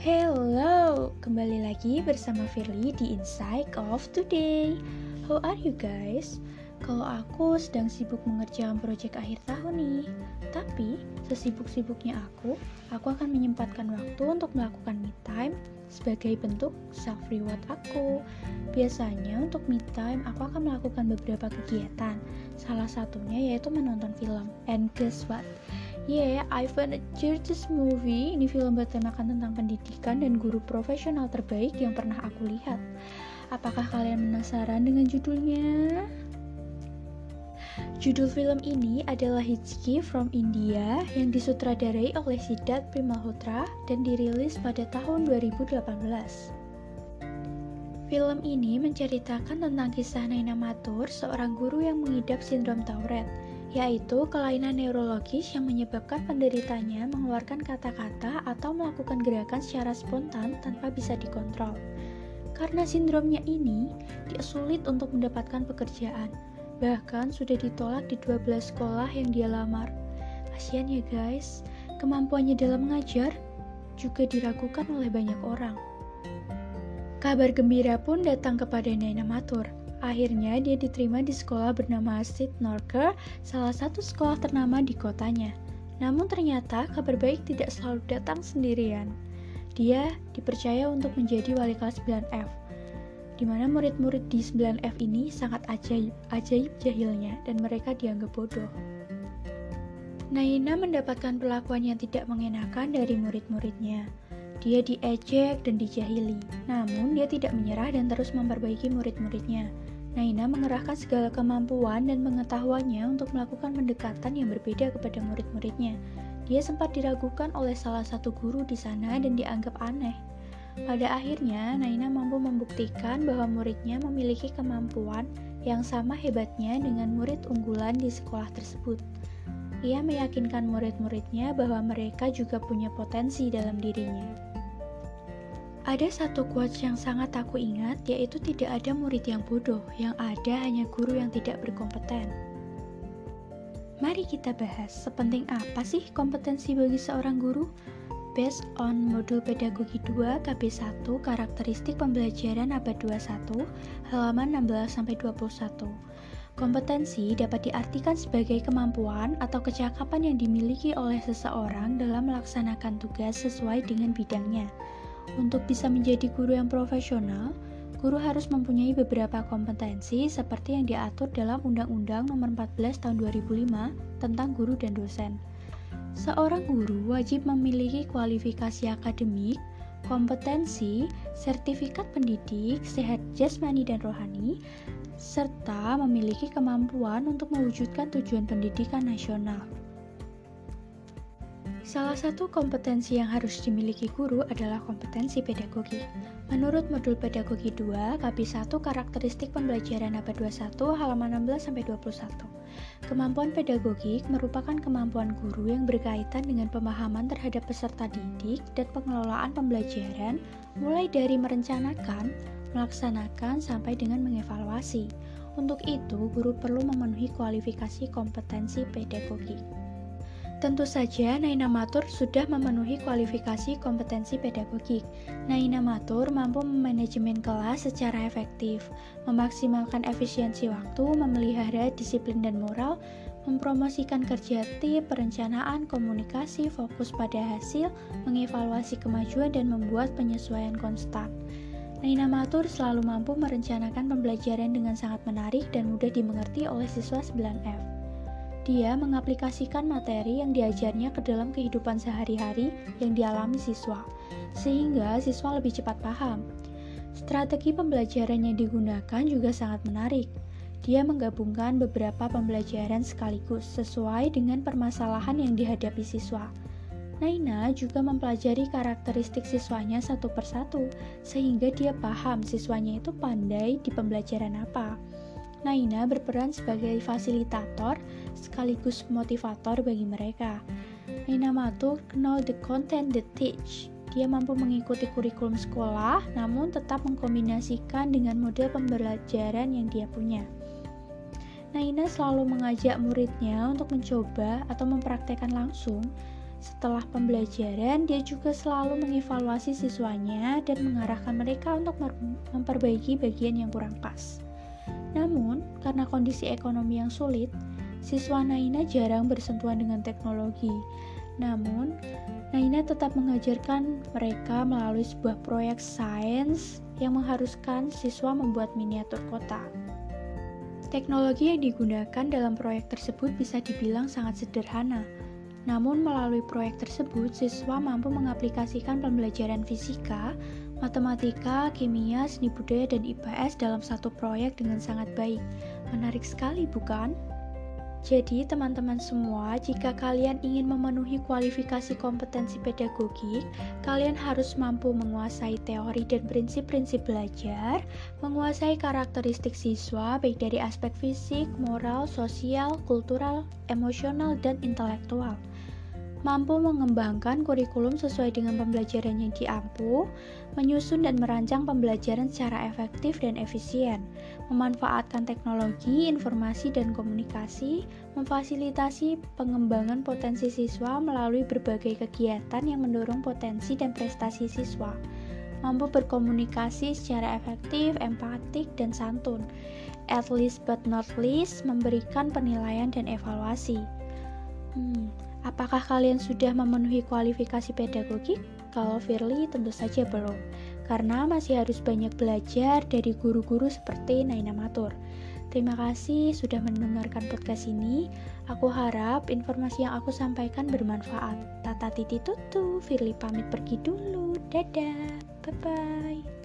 Hello, kembali lagi bersama Firly di Insight of Today. How are you guys? Kalau aku sedang sibuk mengerjakan proyek akhir tahun nih. Tapi, sesibuk-sibuknya aku, aku akan menyempatkan waktu untuk melakukan me time sebagai bentuk self reward aku. Biasanya untuk me time, aku akan melakukan beberapa kegiatan. Salah satunya yaitu menonton film. And guess what? Yeah, I found a Churches movie. Ini film bertemakan tentang pendidikan dan guru profesional terbaik yang pernah aku lihat. Apakah kalian penasaran dengan judulnya? Judul film ini adalah Hitchki from India yang disutradarai oleh Siddharth Malhotra dan dirilis pada tahun 2018. Film ini menceritakan tentang kisah Naina Matur, seorang guru yang mengidap sindrom Tourette yaitu kelainan neurologis yang menyebabkan penderitanya mengeluarkan kata-kata atau melakukan gerakan secara spontan tanpa bisa dikontrol. Karena sindromnya ini, dia sulit untuk mendapatkan pekerjaan, bahkan sudah ditolak di 12 sekolah yang dia lamar. Kasian ya guys, kemampuannya dalam mengajar juga diragukan oleh banyak orang. Kabar gembira pun datang kepada Naina Matur, Akhirnya dia diterima di sekolah bernama Sid Norker, salah satu sekolah ternama di kotanya. Namun ternyata kabar baik tidak selalu datang sendirian. Dia dipercaya untuk menjadi wali kelas 9F, di mana murid-murid di 9F ini sangat ajaib, ajaib jahilnya dan mereka dianggap bodoh. Naina mendapatkan perlakuan yang tidak mengenakan dari murid-muridnya. Dia diejek dan dijahili, namun dia tidak menyerah dan terus memperbaiki murid-muridnya. Naina mengerahkan segala kemampuan dan pengetahuannya untuk melakukan pendekatan yang berbeda kepada murid-muridnya. Dia sempat diragukan oleh salah satu guru di sana dan dianggap aneh. Pada akhirnya, Naina mampu membuktikan bahwa muridnya memiliki kemampuan yang sama hebatnya dengan murid unggulan di sekolah tersebut. Ia meyakinkan murid-muridnya bahwa mereka juga punya potensi dalam dirinya. Ada satu quotes yang sangat aku ingat, yaitu tidak ada murid yang bodoh, yang ada hanya guru yang tidak berkompeten. Mari kita bahas, sepenting apa sih kompetensi bagi seorang guru? Based on modul pedagogi 2 KB1 karakteristik pembelajaran abad 21 halaman 16-21 Kompetensi dapat diartikan sebagai kemampuan atau kecakapan yang dimiliki oleh seseorang dalam melaksanakan tugas sesuai dengan bidangnya untuk bisa menjadi guru yang profesional, guru harus mempunyai beberapa kompetensi seperti yang diatur dalam Undang-Undang Nomor 14 Tahun 2005 tentang guru dan dosen. Seorang guru wajib memiliki kualifikasi akademik, kompetensi, sertifikat pendidik, sehat jasmani dan rohani, serta memiliki kemampuan untuk mewujudkan tujuan pendidikan nasional. Salah satu kompetensi yang harus dimiliki guru adalah kompetensi pedagogi. Menurut modul pedagogi 2, KB 1 karakteristik pembelajaran abad 21 halaman 16-21. Kemampuan pedagogik merupakan kemampuan guru yang berkaitan dengan pemahaman terhadap peserta didik dan pengelolaan pembelajaran mulai dari merencanakan, melaksanakan, sampai dengan mengevaluasi. Untuk itu, guru perlu memenuhi kualifikasi kompetensi pedagogik. Tentu saja Naina Matur sudah memenuhi kualifikasi kompetensi pedagogik. Naina Matur mampu memanajemen kelas secara efektif, memaksimalkan efisiensi waktu, memelihara disiplin dan moral, mempromosikan kerja tim, perencanaan, komunikasi, fokus pada hasil, mengevaluasi kemajuan, dan membuat penyesuaian konstan. Naina Matur selalu mampu merencanakan pembelajaran dengan sangat menarik dan mudah dimengerti oleh siswa 9F. Dia mengaplikasikan materi yang diajarnya ke dalam kehidupan sehari-hari yang dialami siswa, sehingga siswa lebih cepat paham. Strategi pembelajaran yang digunakan juga sangat menarik. Dia menggabungkan beberapa pembelajaran sekaligus sesuai dengan permasalahan yang dihadapi siswa. Naina juga mempelajari karakteristik siswanya satu persatu, sehingga dia paham siswanya itu pandai di pembelajaran apa. Naina berperan sebagai fasilitator sekaligus motivator bagi mereka. Naina Matur know the content they teach. Dia mampu mengikuti kurikulum sekolah, namun tetap mengkombinasikan dengan model pembelajaran yang dia punya. Naina selalu mengajak muridnya untuk mencoba atau mempraktekkan langsung Setelah pembelajaran, dia juga selalu mengevaluasi siswanya dan mengarahkan mereka untuk memperbaiki bagian yang kurang pas. Namun, karena kondisi ekonomi yang sulit, siswa Naina jarang bersentuhan dengan teknologi. Namun, Naina tetap mengajarkan mereka melalui sebuah proyek sains yang mengharuskan siswa membuat miniatur kota. Teknologi yang digunakan dalam proyek tersebut bisa dibilang sangat sederhana. Namun, melalui proyek tersebut, siswa mampu mengaplikasikan pembelajaran fisika, matematika, kimia, seni budaya, dan IPS dalam satu proyek dengan sangat baik. Menarik sekali, bukan? Jadi, teman-teman semua, jika kalian ingin memenuhi kualifikasi kompetensi pedagogik, kalian harus mampu menguasai teori dan prinsip-prinsip belajar, menguasai karakteristik siswa baik dari aspek fisik, moral, sosial, kultural, emosional, dan intelektual mampu mengembangkan kurikulum sesuai dengan pembelajaran yang diampu, menyusun dan merancang pembelajaran secara efektif dan efisien, memanfaatkan teknologi, informasi, dan komunikasi, memfasilitasi pengembangan potensi siswa melalui berbagai kegiatan yang mendorong potensi dan prestasi siswa, mampu berkomunikasi secara efektif, empatik, dan santun, at least but not least, memberikan penilaian dan evaluasi. Hmm, Apakah kalian sudah memenuhi kualifikasi pedagogik? Kalau Firly tentu saja belum, karena masih harus banyak belajar dari guru-guru seperti Naina Matur. Terima kasih sudah mendengarkan podcast ini. Aku harap informasi yang aku sampaikan bermanfaat. Tata titi tutu, Firly pamit pergi dulu. Dadah, bye-bye.